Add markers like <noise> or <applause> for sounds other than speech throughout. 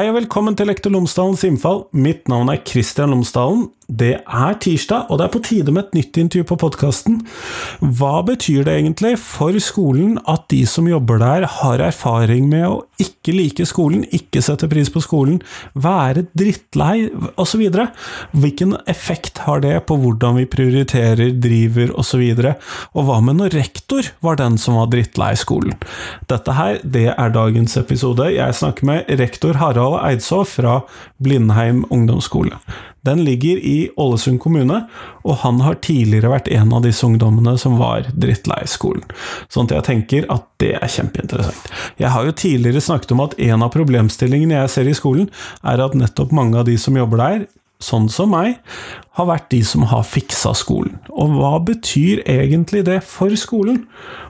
Hei og velkommen til Lektor Lomsdalens innfall. Mitt navn er Kristian Lomsdalen. Det er tirsdag, og det er på tide med et nytt intervju på podkasten. Hva betyr det egentlig for skolen at de som jobber der, har erfaring med å ikke like skolen, ikke sette pris på skolen, være drittlei osv.? Hvilken effekt har det på hvordan vi prioriterer, driver osv.? Og, så og hva med når rektor var den som var drittlei skolen? Dette her, det er dagens episode. Jeg snakker med rektor Harald Eidså fra Blindheim ungdomsskole. Den ligger i Ålesund kommune, og han har tidligere vært en av disse ungdommene som var drittlei skolen. Sånn at jeg tenker at det er kjempeinteressant. Jeg har jo tidligere snakket om at en av problemstillingene jeg ser i skolen, er at nettopp mange av de som jobber der, sånn som meg, har vært de som har fiksa skolen. Og hva betyr egentlig det for skolen?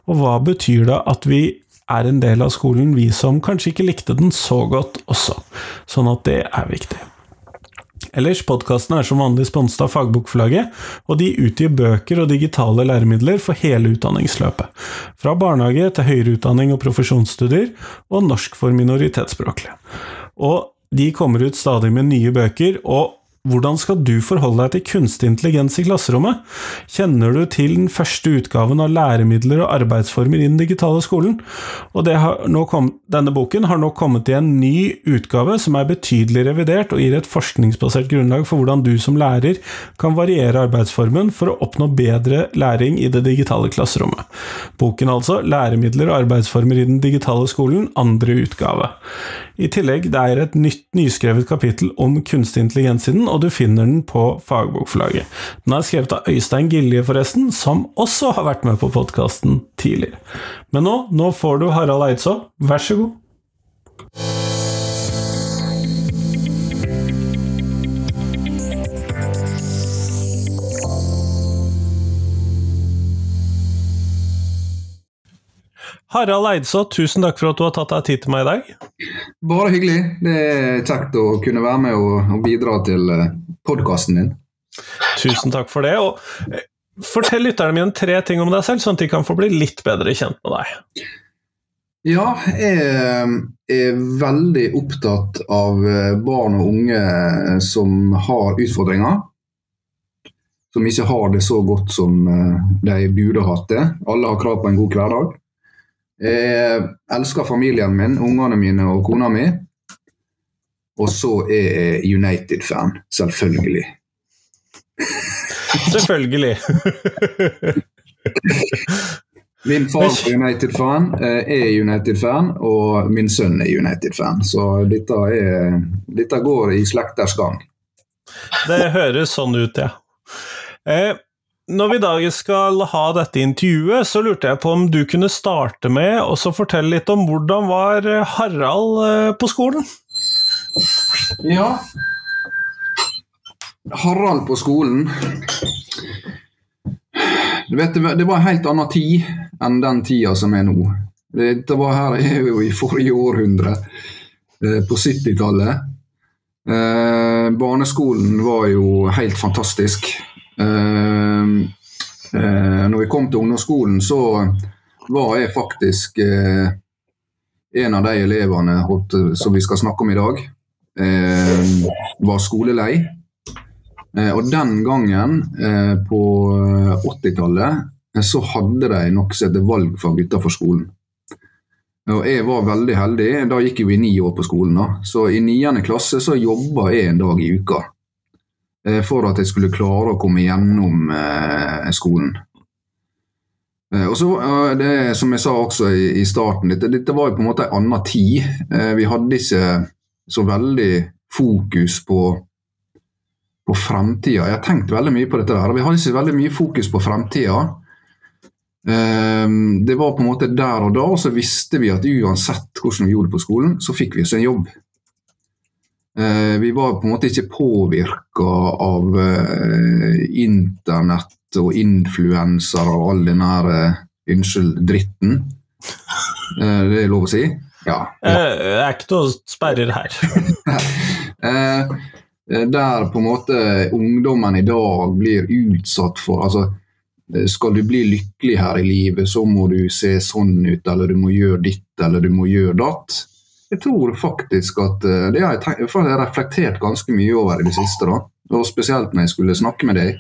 Og hva betyr det at vi er en del av skolen, vi som kanskje ikke likte den så godt også? Sånn at det er viktig. Ellers, podkasten er som vanlig sponset av Fagbokforlaget, og de utgir bøker og digitale læremidler for hele utdanningsløpet. Fra barnehage til høyere utdanning og profesjonsstudier, og norsk for minoritetsspråklige. Og de kommer ut stadig med nye bøker, og hvordan skal du forholde deg til kunstig intelligens i klasserommet? Kjenner du til den første utgaven av læremidler og arbeidsformer i den digitale skolen? Og kommet, denne boken har nå kommet i en ny utgave som er betydelig revidert og gir et forskningsbasert grunnlag for hvordan du som lærer kan variere arbeidsformen for å oppnå bedre læring i det digitale klasserommet. Boken altså Læremidler og arbeidsformer i den digitale skolen, andre utgave. I tillegg det er et nytt nyskrevet kapittel om kunstig intelligens i den, og du finner den på Fagbokforlaget. Den er skrevet av Øystein Gilje, forresten, som også har vært med på podkasten tidligere. Men nå, nå får du Harald Eidså, vær så god. Harald Eidså, tusen takk for at du har tatt deg tid til meg i dag. Bare hyggelig. Det er kjekt å kunne være med og, og bidra til eh, podkasten din. Tusen takk for det. og eh, Fortell lytterne mine tre ting om deg selv, sånn at de kan få bli litt bedre kjent med deg. Ja, jeg eh, er veldig opptatt av barn og unge som har utfordringer. Som ikke har det så godt som de burde hatt det. Alle har krav på en god hverdag. Jeg elsker familien min, ungene mine og kona mi. Og så er jeg United-fan, selvfølgelig. <laughs> Selvfølgelig. <laughs> min far er United-fan, eh, er United-fan, og min sønn er United-fan. Så dette, er, dette, går i slekters gang. Det høres sånn ut, ja. Eh, når vi i dag skal ha dette intervjuet, så lurte jeg på om du kunne starte med å fortelle litt om hvordan var Harald eh, på skolen? Ja Harald på skolen Du vet, Det var en helt annen tid enn den tida som er nå. Dette var her er jo i forrige århundre, eh, på 70-tallet. Eh, barneskolen var jo helt fantastisk. Uh, uh, når vi kom til ungdomsskolen, så var jeg faktisk eh, en av de elevene holdt, som vi skal snakke om i dag. var skolelei. og den gangen, på 80-tallet, så hadde de noe som heter valgfag utenfor skolen. Og jeg var veldig heldig. Da gikk jeg jo i ni år på skolen. da. Så i niende klasse så jobba jeg en dag i uka. Eh, for at jeg skulle klare å komme gjennom eh, skolen. Eh, og så, det, Som jeg sa også i, starten, dette, dette var jo på en måte en annen tid. Vi hadde ikke så veldig fokus på, på fremtida. Jeg har tenkt veldig mye på dette. der, Vi hadde ikke veldig mye fokus på fremtida. Det var på en måte der og da, og så visste vi at uansett hvordan vi gjorde det på skolen, så fikk vi oss en jobb. Eh, vi var på en måte ikke påvirka av eh, internett og influensere og all den her uh, Unnskyld, dritten. det er lov å si? Ja. ja. Det er ikke noe sperrer her. <laughs> der på en måte ungdommen i dag blir utsatt for altså, Skal du bli lykkelig her i livet, så må du se sånn ut, eller du må gjøre ditt, eller du må gjøre datt. Jeg tror faktisk at eh, Det har jeg, jeg reflektert ganske mye over i det siste. da, og Spesielt når jeg skulle snakke med deg.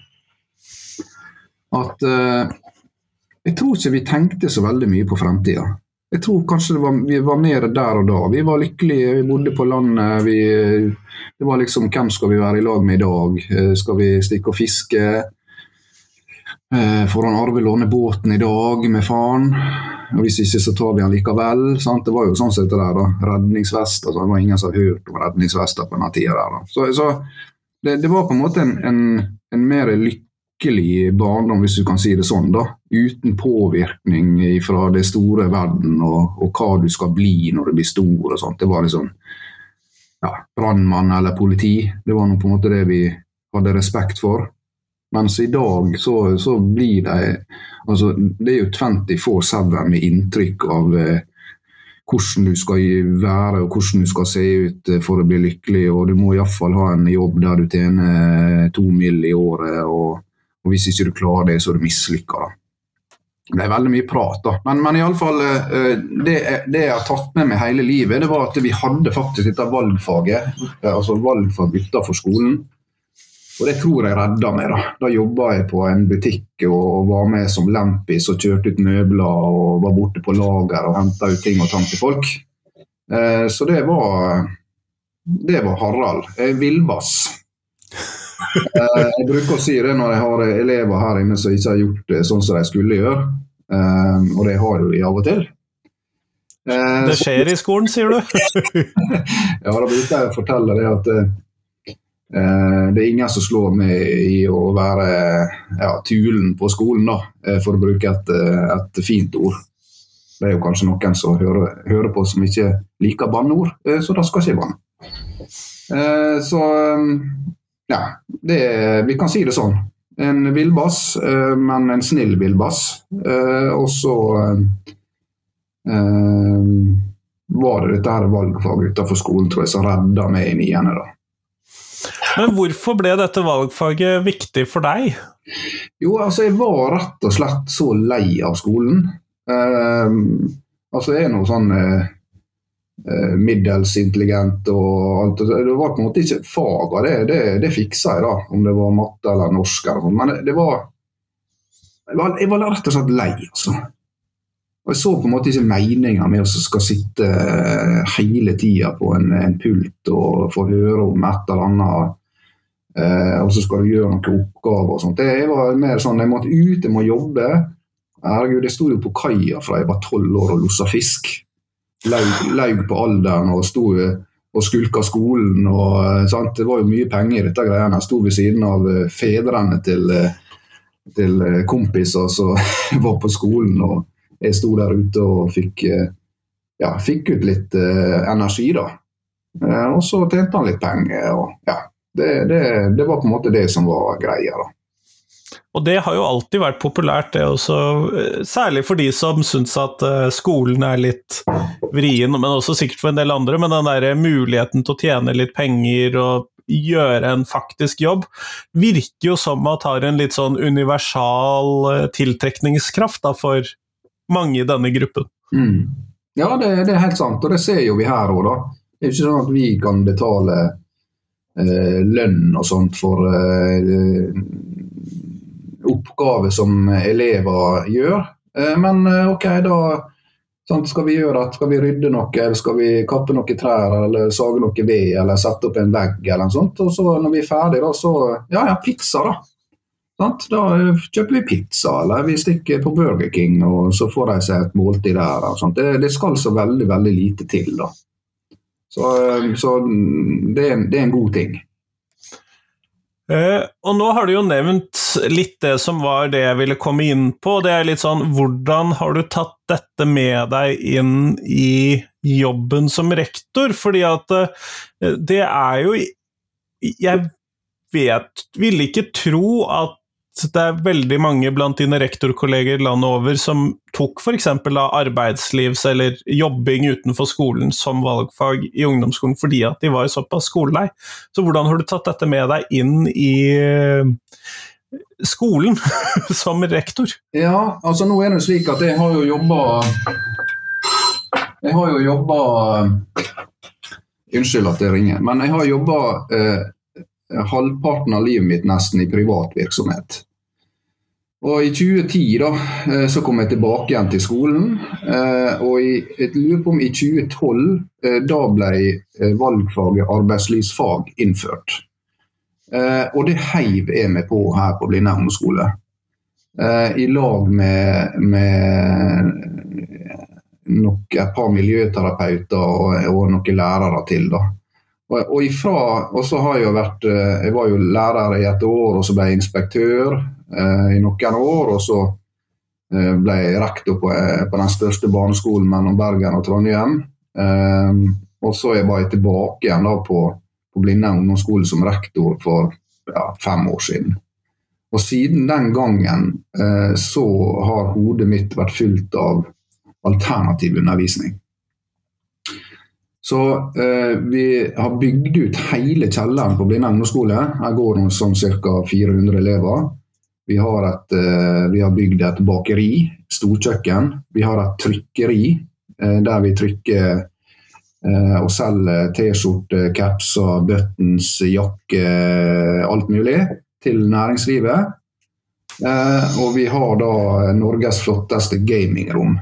At uh, jeg tror ikke vi tenkte så veldig mye på fremtida. Jeg tror kanskje var, vi var mer der og da. Vi var lykkelige, vi bodde på landet. Vi, det var liksom Hvem skal vi være i lag med i dag? Eh, skal vi stikke og fiske? Får han Arve låne båten i dag med faren? Og Hvis ikke, så tar vi han likevel. Sant? Det var jo sånn sett det der, da. Redningsvest. Altså, det var ingen som hadde hørt om redningsvester på denne tida der. Da. Så, så det, det, var på en måte en, en, en, mer lykkelig barndom, hvis du kan si det sånn. da. Uten påvirkning fra det store verden og, og hva du skal bli når du blir stor. og sånt. Det var liksom ja, brannmann eller politi. Det var på en måte det vi hadde respekt for. Mens i dag så, så blir de altså, Det er jo 24-7 med inntrykk av eh, hvordan du skal være og hvordan du skal se ut eh, for å bli lykkelig. og Du må iallfall ha en jobb der du tjener to mill. i året. Og, og hvis ikke du klarer det, så er du mislykka. Det er veldig mye prat, da. Men, men iallfall eh, det, det jeg har tatt med meg hele livet, det var at vi hadde faktisk dette valgfaget. Eh, altså valgfag utenfor skolen. Og det tror jeg redda meg. Da Da jobba jeg på en butikk og var med som lempis og kjørte ut møbler og var borte på lager og henta ut ting og tang til folk. Eh, så det var Det var Harald. Jeg villbass. Eh, jeg bruker å si det når jeg har elever her inne som ikke har gjort det sånn som de skulle gjøre. Eh, og det har jo de av og til. Det skjer i skolen, sier du? <laughs> ja, da bruker jeg å fortelle det at Eh, det er ingen som slår meg i å være ja, tulen på skolen, da, eh, for å bruke et, eh, et, fint ord. Det er jo kanskje noen som hører, hører på som ikke liker banneord, så da skal ikke jeg banne. Så ja, det, vi kan si det sånn. En villbass, men en snill villbass. Og så var det dette valgfaget utenfor skolen tror jeg, som redda meg i niende. da. Men hvorfor ble dette valgfaget viktig for deg? Jo, altså jeg var rett og slett så lei av skolen. Uh, altså jeg er noe sånn uh, middels intelligent og alt. Det var på en måte ikke faga, det, det, det fiksa jeg, da. Om det var matte eller norsk eller noe. Men det var jeg, var rett og slett lei, altså. Og Jeg så på en måte ikke meninga med å skal sitte eh, hele tida på en, en, pult og få høre om et eller annet Eh, og så skal du gjøre noen oppgaver og sånt. Det var mer sånn, Jeg måtte ut, jeg må jobbe. Herregud, Jeg sto jo på kaia fra jeg var tolv år og lossa fisk. Laug, laug på alderen og sto og skulka skolen. og eh, sant? Det var jo mye penger i dette greiene. Jeg sto ved siden av eh, fedrene til, til kompiser som <laughs> var på skolen. og Jeg sto der ute og fikk, ja, fikk ut litt energi, da. Og så tjente han litt penger. og ja, det, det, det, var på en måte det som var greia. da. Og det har jo alltid vært populært, det også. Eh, særlig for de som syns at eh, skolen er litt vrien, men også sikkert for en del andre. Men den der muligheten til å tjene litt penger og gjøre en faktisk jobb, virker jo som at har en litt sånn universal eh, tiltrekningskraft da, for mange i denne gruppen. Mm. Ja, det, det, er helt sant, og det ser jo vi her òg, da. Det er jo ikke sånn at vi kan betale lønn og sånt for eh, oppgaver som elever gjør. Eh, men OK, da sånn, skal vi gjøre at skal vi rydde noe, skal vi kappe noen trær, eller sage noe ved, eller sette opp en vegg, eller noe sånt. Og så når vi er ferdige, da, så Ja, ja, pizza, da. Da kjøper vi pizza, eller vi stikker på Burger King, og så får de seg et måltid der. Det, det, skal så veldig, veldig lite til, da. Så, eh, så det, er, det, er, en god ting. Uh, og nå har du jo nevnt litt det som var det jeg ville komme inn på. Det er litt sånn Hvordan har du tatt dette med deg inn i jobben som rektor? Fordi at uh, det er jo Jeg vet Ville ikke tro at det er veldig mange blant dine rektorkolleger landet over som tok f.eks. arbeidslivs- eller jobbing utenfor skolen som valgfag i ungdomsskolen fordi at de var såpass skolelei. Så hvordan har du tatt dette med deg inn i eh, skolen <laughs> som rektor? Ja, altså nå er det slik at jeg har jo jobba Jeg har jo jobba Unnskyld at jeg ringer, men jeg har jobba eh, halvparten av livet mitt nesten i privat virksomhet. Og I 2010 da, eh, så kom jeg tilbake igjen til skolen. Eh, og jeg lurer på om i 2012 eh, da ble valgfaget arbeidslivsfag innført. Og det heiv jeg meg på her på Blindern skole. I lag med, med nok et par miljøterapeuter og, og noen lærere til. da. Og, og, ifra, og så har jeg vært eh, Jeg var jo lærer i et år, og så ble jeg inspektør eh, i noen år. Og så eh, ble jeg rektor på, eh, på, den største barneskolen mellom Bergen og Trondheim. Eh, og så var jeg tilbake igjen da på, på Blindern ungdomsskole som rektor for ja, fem år siden. Og siden den gangen eh, så har hodet mitt vært fylt av alternativ undervisning. Så eh, vi har bygd ut hele kjelleren på blinde ungdomsskole. Her går det sånn ca. 400 elever. Vi har, et, eh, vi har, bygd et bakeri, storkjøkken. Vi har et trykkeri eh, der vi trykker eh, og selger T-skjorter, capser, buttons, jakke, alt mulig til næringslivet. Og vi har da Norges flotteste gamingrom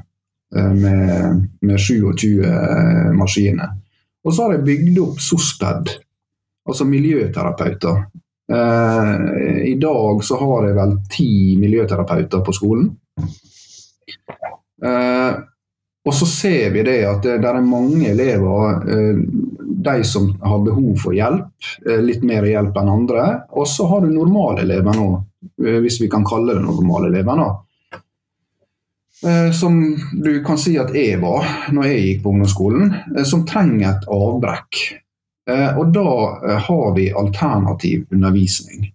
med, med 27 eh, maskiner. Og så har jeg bygd opp SOSPED, altså miljøterapeuter. Eh, I dag så har jeg vel ti miljøterapeuter på skolen. Eh, og så ser vi det at det, er mange elever, eh, de som har behov for hjelp, litt mer hjelp enn andre. Og så har du normale elever nå, hvis vi kan kalle det normale elever. nå som du kan si at jeg var når jeg gikk på ungdomsskolen, som trenger et avbrekk. Eh, og da har vi alternativ undervisning.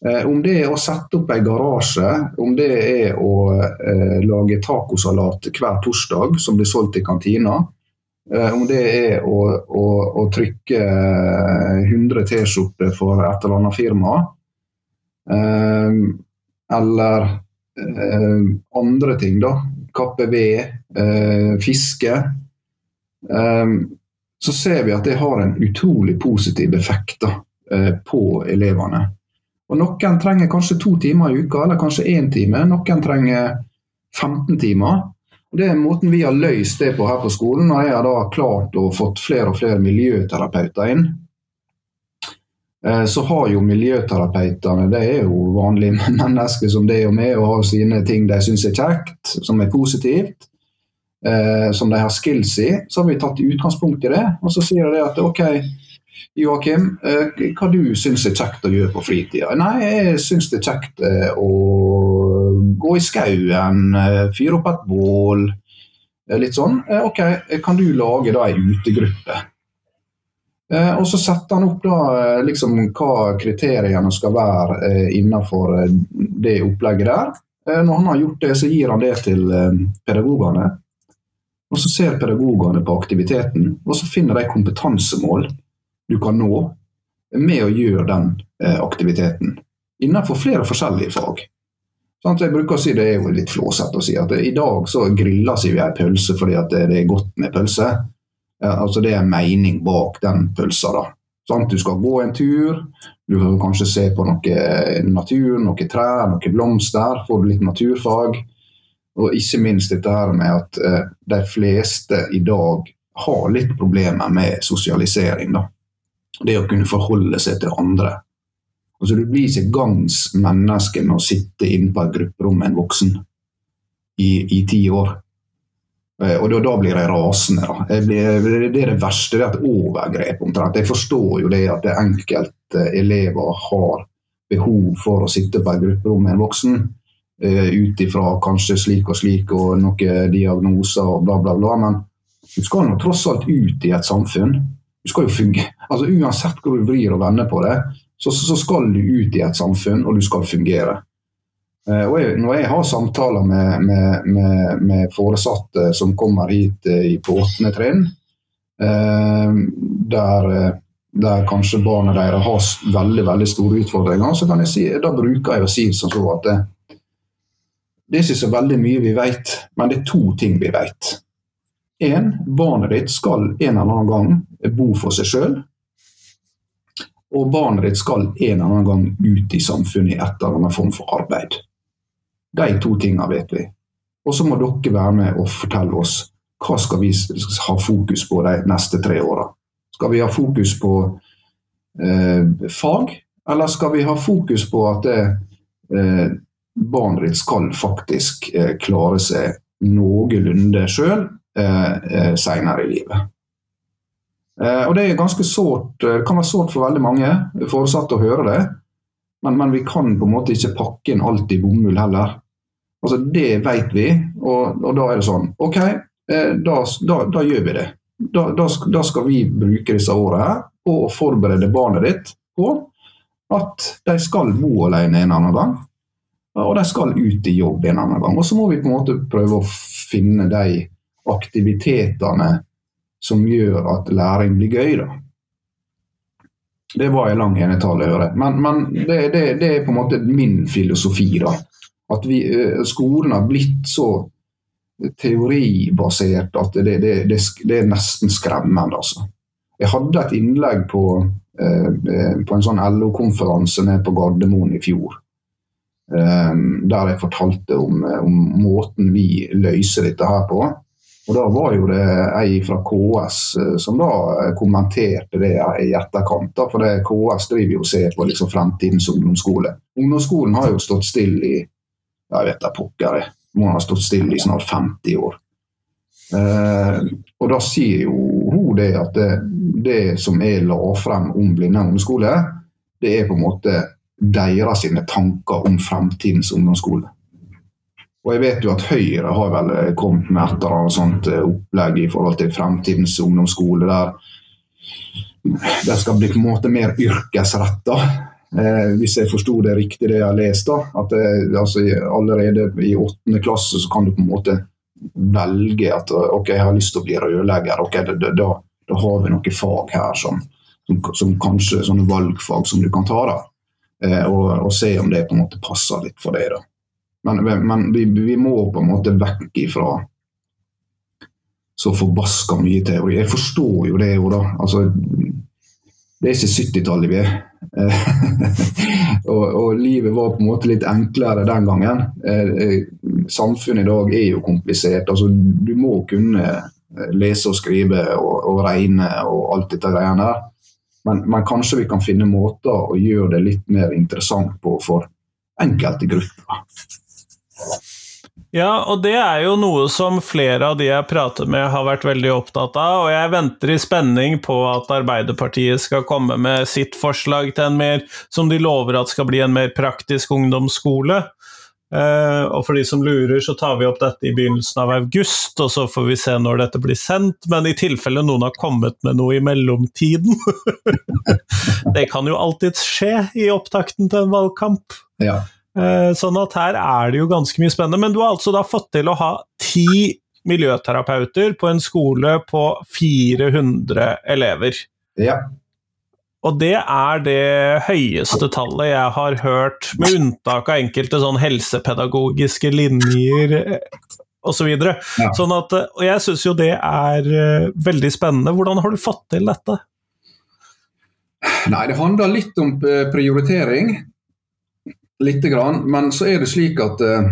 Om det er å sette opp en garasje, om det er å lage tacosalat hver torsdag som blir solgt i kantina, om det er å, å, å trykke 100 T-skjorter for et eller annet firma, eller eh, andre ting, da. Kappe ved, eh, fiske. Så ser vi at det har en utrolig positiv effekt da, eh, på elevene. Og Noen trenger kanskje to timer i uka, eller kanskje én time. Noen trenger 15 timer. Og Det er måten vi har løst det på her på skolen. og Jeg har da klart å fått flere og flere miljøterapeuter inn. Eh, så har jo miljøterapeutene det er jo vanlige <laughs> mennesker som det er med, og har sine ting de syns er kjekt, som er positivt, eh, som de har skills i. Så har vi tatt utgangspunkt i det, og så sier de at OK, Joakim, eh, hva du syns er kjekt å gjøre på fritida? Nei, jeg syns det er kjekt eh, å gå i skauen, eh, fyre opp et bål. Eh, litt sånn. OK, kan du lage da ei utegruppe? Og så setter han opp da, liksom, hva kriteriene skal være innenfor det opplegget der. Når han har gjort det, så gir han det til pedagogene. Og så ser pedagogene på aktiviteten, og så finner de kompetansemål du kan nå med å gjøre den aktiviteten. Innenfor flere forskjellige fag. Sånn, jeg bruker å si Det er jo litt flåsete å si at i dag så griller vi ei pølse fordi det er godt med pølse. Altså Det er en mening bak den pølsa. da. Sånn, du skal gå en tur, du kan kanskje se på noe natur, noe trær, noe blomster. Får du litt naturfag. Og ikke minst dette her med at eh, de fleste i dag har litt problemer med sosialisering. da. Det å kunne forholde seg til andre. Altså Du blir ikke gangs menneske med å sitte inne på et grupperom med en voksen i, i ti år. Eh, og da, blir jeg rasende. Da. Jeg blir, det er det verste, det er et overgrep. omtrent. Jeg forstår jo det at enkelte elever har behov for å sitte på et grupperom med en voksen. Uh, Ut ifra kanskje slik og slik og noen diagnoser og bla, bla, bla. Men du skal nå tross alt ut i et samfunn. Du skal jo fungere. Altså Uansett hvor du vrir og vender på det, så, så skal du ut i et samfunn, og du skal fungere. Eh, og jeg, når jeg har samtaler med, med, med, med foresatte som kommer hit i på åttende trinn, eh, der, der, kanskje barna deres har veldig veldig store utfordringer, så kan jeg si, da bruker jeg å si som så at det, er ikke så veldig mye vi vet, men det er to ting vi vet. en, barnet ditt skal en eller annen gang bo for seg sjøl. Og barnet ditt skal en eller annen gang ut i samfunnet i et eller annet form for arbeid. De to tingene vet vi. Og så må dere være med og fortelle oss hva skal vi ha fokus på de neste tre åra. Skal vi ha fokus på eh, fag, eller skal vi ha fokus på at det, eh, barnet ditt skal faktisk eh, klare seg noenlunde sjøl eh, eh seinere i livet? Eh, og Det er ganske sårt, det kan være sårt for veldig mange foresatte å høre det, men, men, vi kan på en måte ikke pakke inn alt i bomull heller. Altså Det vet vi, og, og da er det sånn OK, eh, da, da, da gjør vi det. Da, da, skal vi bruke disse årene på å forberede barnet ditt på at de skal bo alene en annen gang. Og de skal ut i jobb en annen gang. Og så må vi på en måte prøve å finne de aktivitetene som gjør at læring blir gøy. da. Det var en lang enetale, hører Men, men det, det, det, er på en måte min filosofi. da. At vi, eh, skolen har blitt så teoribasert at det, det er nesten skremmende. altså. Jeg hadde et innlegg på, eh, på en sånn LO-konferanse nede på Gardermoen i fjor. Eh, der jeg fortalte om, om måten vi løser dette her på. Og Da var jo det ei fra KS eh, som da kommenterte det i etterkant. Da, for det KS driver jo og ser på liksom fremtidens ungdomsskole. Ungdomsskolen har jo stått stille i jeg vet da pokker, må ha stått stille i snart 50 år. Eh, og da sier jo hun det at det, det som jeg la frem om Blindern ungdomsskole, det er på en måte deres sine tanker om fremtidens ungdomsskole. Og jeg vet jo at Høyre har vel eh, kommet med et eller annet sånt eh, opplegg i forhold til fremtidens ungdomsskole, der det skal bli på en måte mer yrkesretta. Eh, hvis jeg forsto det riktig, det jeg har lest. da, at det, altså, Allerede i åttende klasse så kan du på en måte velge at ok, jeg har lyst til å bli rørlegger. ok, da, da, da har vi noen fag her som, som, som, kanskje sånne valgfag som du kan ta. da, eh, og, og, se om det på en måte passer litt for deg. da. Men, men vi, vi, må på en måte vekk ifra så forbaska mye teori. Jeg forstår jo det, jo da. Altså, det er ikke 70-tallet vi er. <laughs> og, og, livet var på en måte litt enklere den gangen. Eh, eh, samfunnet i dag er jo komplisert. Altså, du må kunne eh, lese og skrive og, og regne og alt dette greiene der. Men, men, kanskje vi kan finne måter å gjøre det litt mer interessant på for enkelte grupper. Ja, og det er jo noe som flere av de jeg prater med har vært veldig opptatt av, og jeg venter i spenning på at Arbeiderpartiet skal komme med sitt forslag til en mer, som de lover at skal bli en mer praktisk ungdomsskole. Uh, og for de som lurer, så tar vi opp dette i begynnelsen av august, og så får vi se når dette blir sendt. Men i tilfelle noen har kommet med noe i mellomtiden <laughs> Det kan jo alltids skje i opptakten til en valgkamp. Ja. Eh, sånn at her er det jo ganske mye spennende. Men du har altså da fått til å ha ti miljøterapeuter på en skole på 400 elever. Ja. Og det er det høyeste tallet jeg har hørt, med unntak av enkelte sånn helsepedagogiske linjer osv. Så ja. sånn at, og jeg syns jo det er eh, veldig spennende. Hvordan har du fått til dette? Nei, Det handler litt om eh, prioritering. Lite grann. Men så er det slik at eh,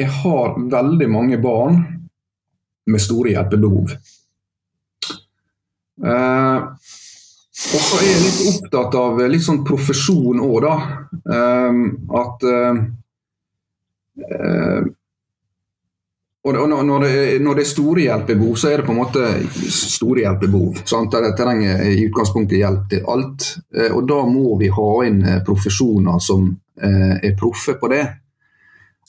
jeg har veldig mange barn med store hjelpebehov. Eh, og så er jeg litt opptatt av litt sånn profesjon òg, da. Um, at eh, eh, og når det, når det, er store hjelpebehov, så er det på en måte store hjelpebehov. Sant? Jeg trenger i utgangspunktet hjelp til alt. Eh, og da må vi ha inn eh, profesjoner som eh, er proffe på det.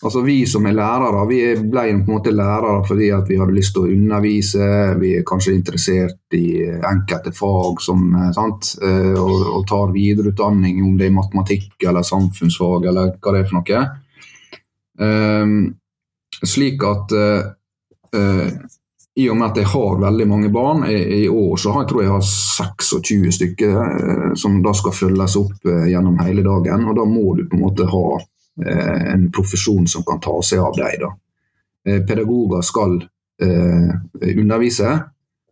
Altså Vi som er lærere, vi ble på en måte lærere fordi at vi hadde lyst til å undervise. Vi er kanskje interessert i enkelte fag som, sant? Og, og tar videreutdanning, om det er matematikk eller samfunnsfag eller hva det er for noe. Um, slik at uh, i og med at jeg har veldig mange barn, i, i år så har jeg tror jeg har 26 stykker som da skal følges opp gjennom hele dagen. og Da må du på en måte ha en profesjon som kan ta seg av dem. Pedagoger skal eh, undervise.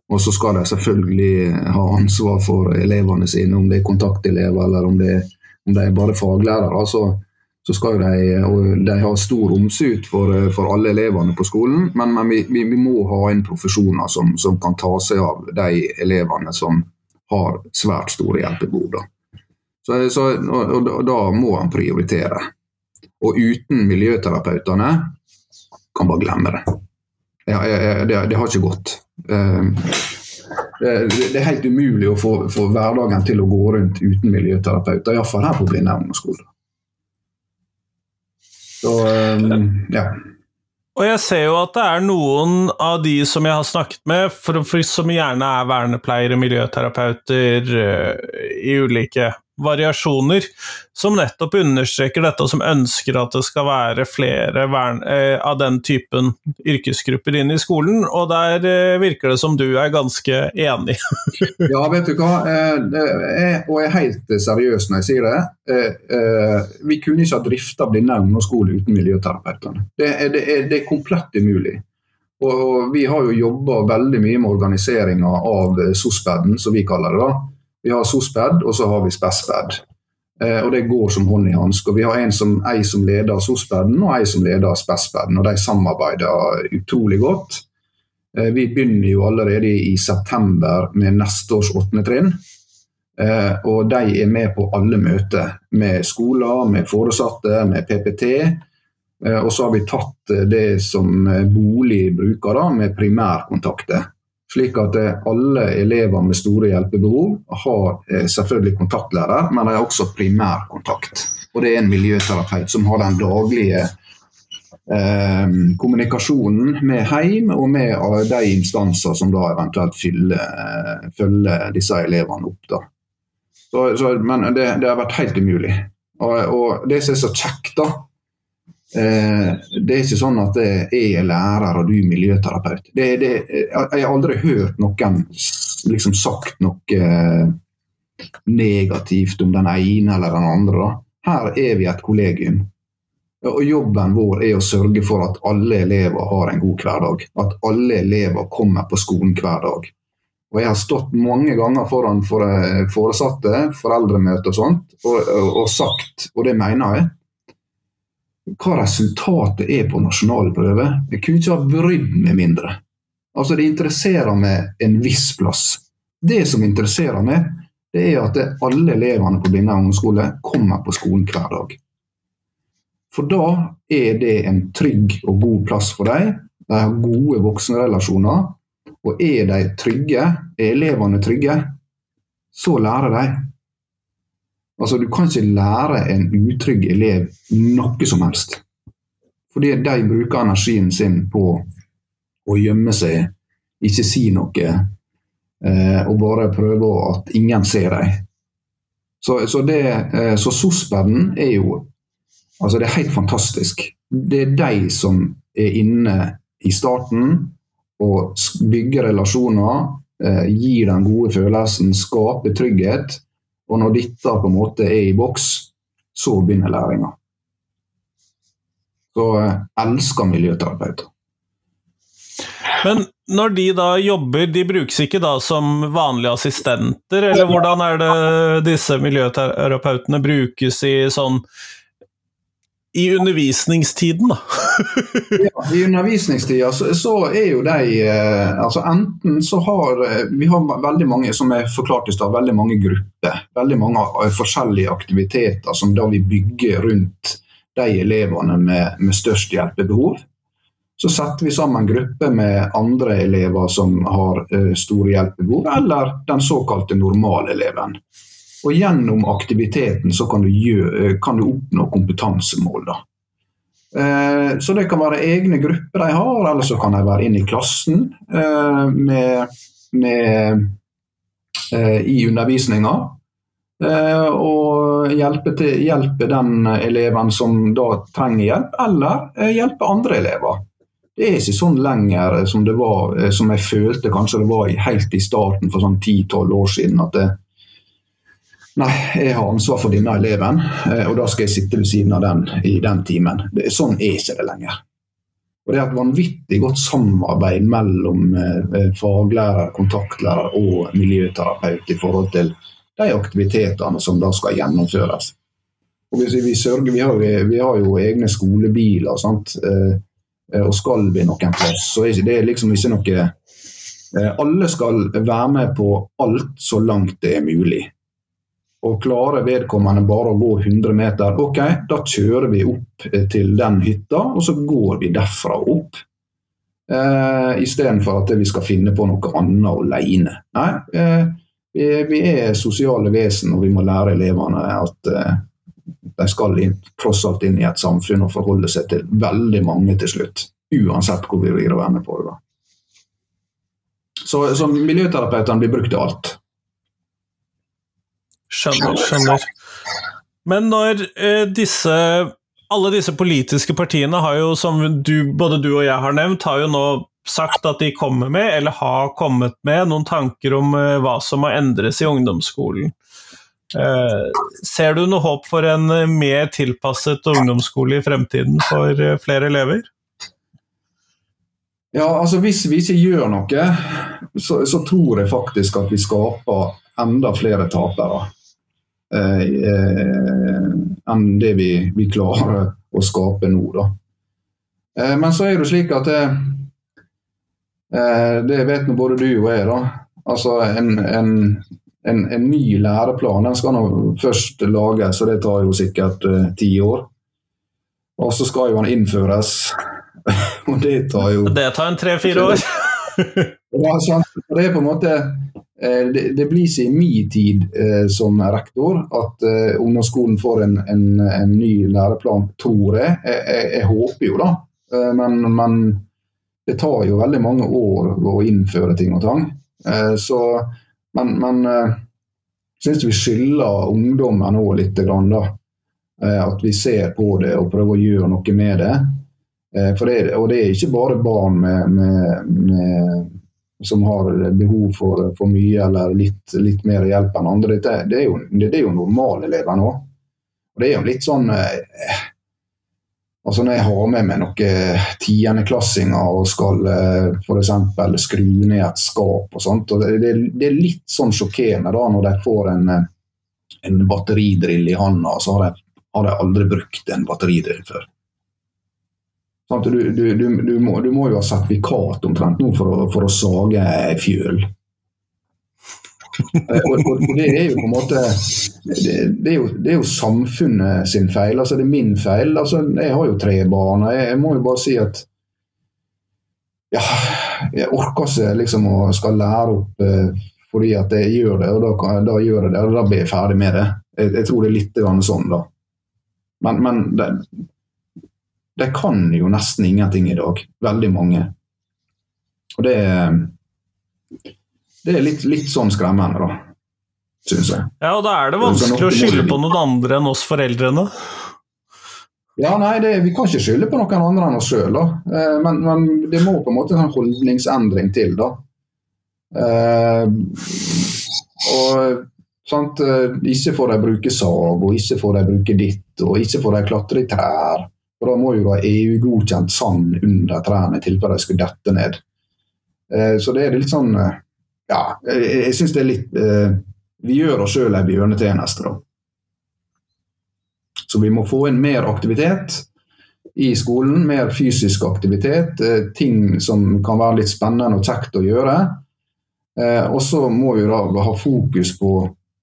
Og så skal de selvfølgelig ha ansvar for elevene sine, om det er kontaktelever eller om, det, om de er bare faglærere. Så, så skal de, og de ha stor omsut for, for alle elevene på skolen, men, men vi, vi, må ha inn profesjoner som, som, kan ta seg av de elevene som har svært store hjelpebehov. Så, så og, og, da må en prioritere. Og uten miljøterapeutene kan bare glemme det. Ja, det, det har ikke gått. Det, det er helt umulig å få, få, hverdagen til å gå rundt uten miljøterapeuter, iallfall her på Blindern ungdomsskole. Så, ehm, ja. Og jeg ser jo at det er noen av de som jeg har snakket med, for, for som gjerne er vernepleiere, miljøterapeuter uh, i ulike variasjoner, som nettopp understreker dette, og som ønsker at det skal være flere vern, eh, av den typen yrkesgrupper inn i skolen. Og der eh, virker det som du er ganske enig. <laughs> ja, vet du hva, eh, og jeg er helt seriøs når jeg sier det. Eh, eh, vi kunne ikke ha drifta Blindern ungdomsskole uten miljøterapeutene. Det, det, det, er komplett umulig. Og, og vi har jo jobba veldig mye med organiseringa av SOSPED-en, som vi kaller det. da vi har SOSPED, og så har vi SPESPED. Eh, og Det går som hånd i hanske. Vi har en som, ei som leder SOSPED-en og ei som leder SPESPED-en. og De samarbeider utrolig godt. Eh, vi begynner jo allerede i september med neste års åttende trinn. Eh, og de er med på alle møter med skoler, med foresatte, med PPT. Eh, og så har vi tatt det som bolig bruker, da, med primærkontakter. Slik at eh, alle elever med store hjelpebehov har eh, selvfølgelig kontaktlærer, men de har også primærkontakt. Og det er en miljøterapeut som har den daglige eh, kommunikasjonen med heim og med eh, de instanser som da eventuelt fyller, følger disse elevene opp. Da. Så, så, men det, det, har vært helt umulig. Og, og det som er så kjekt, da, det er ikke sånn at jeg er lærer og du er miljøterapeut. Det, det, jeg har aldri hørt noen liksom sagt noe eh, negativt om den ene eller den andre. Her er vi et kollegium. Og Jobben vår er å sørge for at alle elever har en god hverdag. At alle elever kommer på skolen hver dag. Og Jeg har stått mange ganger foran foresatte, foreldremøter og sånt, og, og, og sagt, og det mener jeg, hva resultatet er på nasjonale prøver. Jeg kunne ikke ha brydd meg mindre. Altså, Det interesserer meg en viss plass. Det som interesserer meg, det er at alle elevene på Blindern ungdomsskole kommer på skolen hver dag. For da er det en trygg og god plass for dem. De har gode voksenrelasjoner. Og er de trygge, er elevene trygge, så lærer de. Altså, Du kan ikke lære en utrygg elev noe som helst. Fordi de bruker energien sin på å gjemme seg, ikke si noe, eh, og bare prøve at ingen ser dem. Så, så, eh, så SOSPED-en er jo altså Det er helt fantastisk. Det er de som er inne i starten og bygger relasjoner, eh, gir den gode følelsen, skaper trygghet og når dette på en måte er i boks, så begynner læringa. Så jeg eh, elsker miljøterapeuter. Men når de da jobber, de brukes ikke da som vanlige assistenter, eller hvordan er det disse miljøterapeutene brukes i sånn i undervisningstiden, da? <laughs> ja, I undervisningstida så, så, er jo de eh, altså Enten så har eh, vi har veldig mange som jeg forklarte i stad, veldig mange grupper. Veldig mange forskjellige aktiviteter som da vi bygger rundt de elevene med, med størst hjelpebehov. Så setter vi sammen grupper med andre elever som har uh, store hjelpebehov, eller den såkalte normaleleven. Og gjennom aktiviteten så kan du, gjøre, eh, kan du oppnå kompetansemål. da. Eh, så det kan være egne grupper de har, eller så kan de være inne i klassen eh, med, med, i undervisninga. Og hjelpe, til, hjelpe, den eleven som da trenger hjelp, eller hjelpe andre elever. Det er ikke sånn lenger som det var, som jeg følte kanskje det var helt i starten for sånn 10-12 år siden. at det, Nei, jeg har ansvar for denne eleven, eh, og da skal jeg sitte ved siden av den i den timen. Sånn er ikke det lenger. Og Det er et vanvittig godt samarbeid mellom eh, faglærer, kontaktlærer og miljøterapeut i forhold til de aktivitetene som da skal gjennomføres. Og vi, vi, sørger, vi, har, vi har, jo egne skolebiler, sant? og skal vi noen plass, så er det liksom ikke noe Alle skal være med på alt så langt det er mulig. Og klarer vedkommende bare å gå 100 meter, ok, da kjører vi opp eh, til den hytta, og så går vi derfra opp. Eh, Istedenfor at vi skal finne på noe annet alene. Nei, eh, vi, er sosiale vesen, og vi må lære elevene at eh, de skal inn, tross alt inn i et samfunn og forholde seg til veldig mange til slutt. Uansett hvor vi vil være med på det. Så, så miljøterapeutene blir brukt til alt. Skjønner, skjønner. Men når eh, disse Alle disse politiske partiene har jo, som du, både du og jeg har nevnt, har jo nå sagt at de kommer med, eller har kommet med, noen tanker om eh, hva som må endres i ungdomsskolen. Eh, ser du noe håp for en eh, mer tilpasset ungdomsskole i fremtiden for flere elever? Ja, altså Hvis vi ikke gjør noe, så, så tror jeg faktisk at vi skaper enda flere tapere. Eh, eh, enn det vi, vi, klarer å skape nå. Da. Eh, men så er det slik at det, det vet nå både du og jeg. da. Altså en, en, en, en ny læreplan den skal nå først lages, og det tar jo sikkert ti år. Og så skal jo den innføres, <laughs> og det tar jo Det tar en tre-fire <laughs> år? ja, sant. Det er på en måte Eh, det, det blir ikke i min tid eh, som rektor at eh, ungdomsskolen får en, en, en, ny læreplan, tror jeg. Jeg, jeg, jeg håper jo da, eh, men, men, det tar jo veldig mange år å innføre ting og tang. Eh, så, men, men eh, syns vi skylder ungdommen òg litt. Grann, da. Eh, at vi ser på det og prøver å gjøre noe med det. Det, og det er ikke bare barn med, med, med som har behov for, for mye eller litt, litt, mer hjelp enn andre. Det, det, er jo, det, det jo normalelever nå. Og det er jo litt sånn eh, altså Når jeg har med meg noen tiendeklassinger og skal eh, f.eks. skru ned et skap og sånt, og det, det, er litt sånn sjokkerende da når de får en, en batteridrill i handa, så har de, har de aldri brukt en batteridrill før. Sånn du, du, du, må, du, må, jo ha sertifikat omtrent nå for å, for å sage fjøl. Eh, det er jo på en måte det, det, er jo, det, er jo, samfunnet sin feil. altså Det er min feil. altså Jeg har jo tre barn. jeg, jeg må jo bare si at ja, jeg orker ikke liksom å skal lære opp eh, fordi at jeg gjør det, og da, da, gjør jeg det, og da blir jeg ferdig med det. Jeg, jeg tror det er litt sånn, da. Men, men det, de kan jo nesten ingenting i dag. Veldig mange. Og det, det er litt, litt sånn skremmende, da. Syns jeg. Ja, og da er det vanskelig å skylde på noen andre enn oss foreldrene. Ja, nei, det, Vi kan ikke skylde på noen andre enn oss sjøl. da. men, men, det må på en måte en holdningsendring til. da. Eh, og sant, eh, Ikke får de bruke sag, og ikke får de bruke ditt, og ikke får de klatre i trær. Og Da må jo ha EU-godkjent sand under trærne i tilfelle de skulle dette ned. Eh, så det er litt sånn eh, Ja, jeg, jeg syns det er litt eh, Vi gjør oss sjøl ei bjørnetjeneste, da. Så vi må få inn mer aktivitet i skolen. Mer fysisk aktivitet. Ting som kan være litt spennende og kjekt å gjøre. Og så må vi da ha fokus på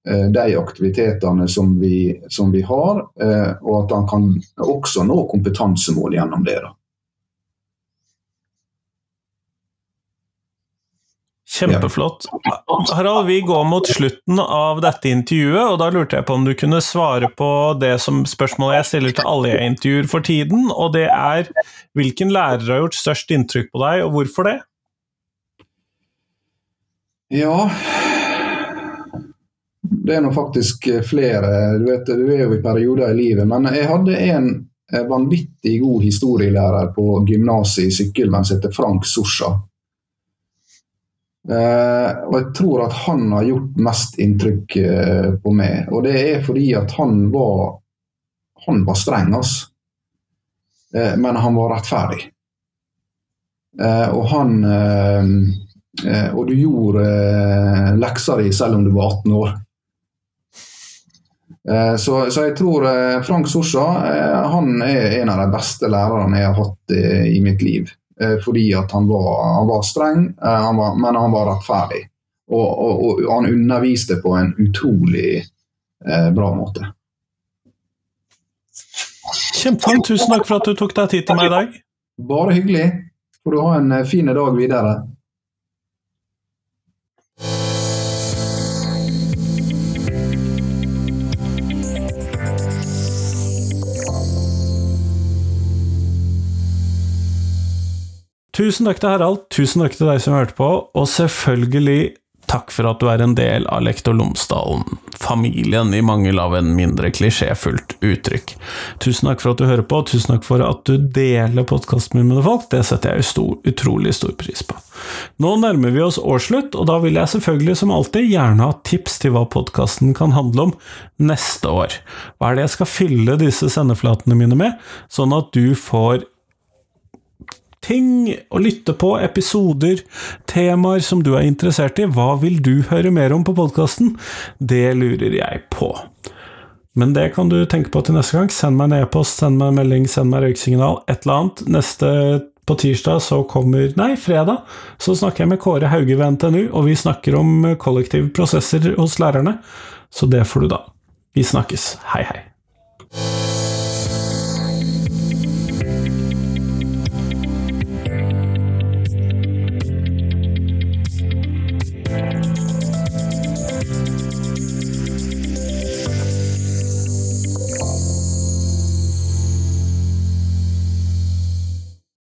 de aktivitetene som vi, som vi har, eh, og at han kan også nå kompetansemål gjennom det. da. Kjempeflott. Harald, vi går mot slutten av dette intervjuet, og da lurte jeg på om du kunne svare på det som spørsmålet jeg stiller til alle jeg intervjuer for tiden, og det er hvilken lærer har gjort størst inntrykk på deg, og hvorfor det? Ja, det er nå faktisk eh, flere. Du, vet, du er jo i perioder i livet. Men jeg hadde en eh, vanvittig god historielærer på gymnaset i Sykkylven som heter Frank Sorsa. Uh, og jeg tror at han har gjort mest inntrykk uh, på meg. Og det er fordi at han var han var streng, altså. Uh, men han var rettferdig. eh, og han eh, Og du gjorde leksa di selv om du var 18 år. Så, så, jeg tror Frank Sorsa han er en av de beste lærerne jeg har hatt i mitt liv. Fordi at han var, han var streng, han var, men han var rettferdig. Og, og, og, han underviste på en utrolig eh, bra måte. Kjempefint. Tusen takk for at du tok deg tid til meg i dag. Bare hyggelig. Får du ha en eh, fin dag videre. Tusen takk til Harald, tusen takk til deg som hørte på, og selvfølgelig Takk for at du er en del av Lektor Lomsdalen, familien i mangel av en mindre klisjéfullt uttrykk. Tusen takk for at du hører på, og tusen takk for at du deler podkasten min med folk, det setter jeg stor, utrolig stor pris på. Nå nærmer vi oss årsslutt, og da vil jeg selvfølgelig som alltid gjerne ha tips til hva podkasten kan handle om neste år. Hva er det jeg skal fylle disse sendeflatene mine med, sånn at du får ting å lytte på, episoder, temaer som du er interessert i. Hva vil du høre mer om på podkasten? Det lurer jeg på. Men det kan du tenke på til neste gang. Send meg en e-post, send meg en melding, send meg røyksignal, et eller annet. Neste på tirsdag så kommer Nei, fredag så snakker jeg med Kåre Hauge ved NTNU, og vi snakker om kollektive prosesser hos lærerne. Så det får du da. Vi snakkes. Hei, hei.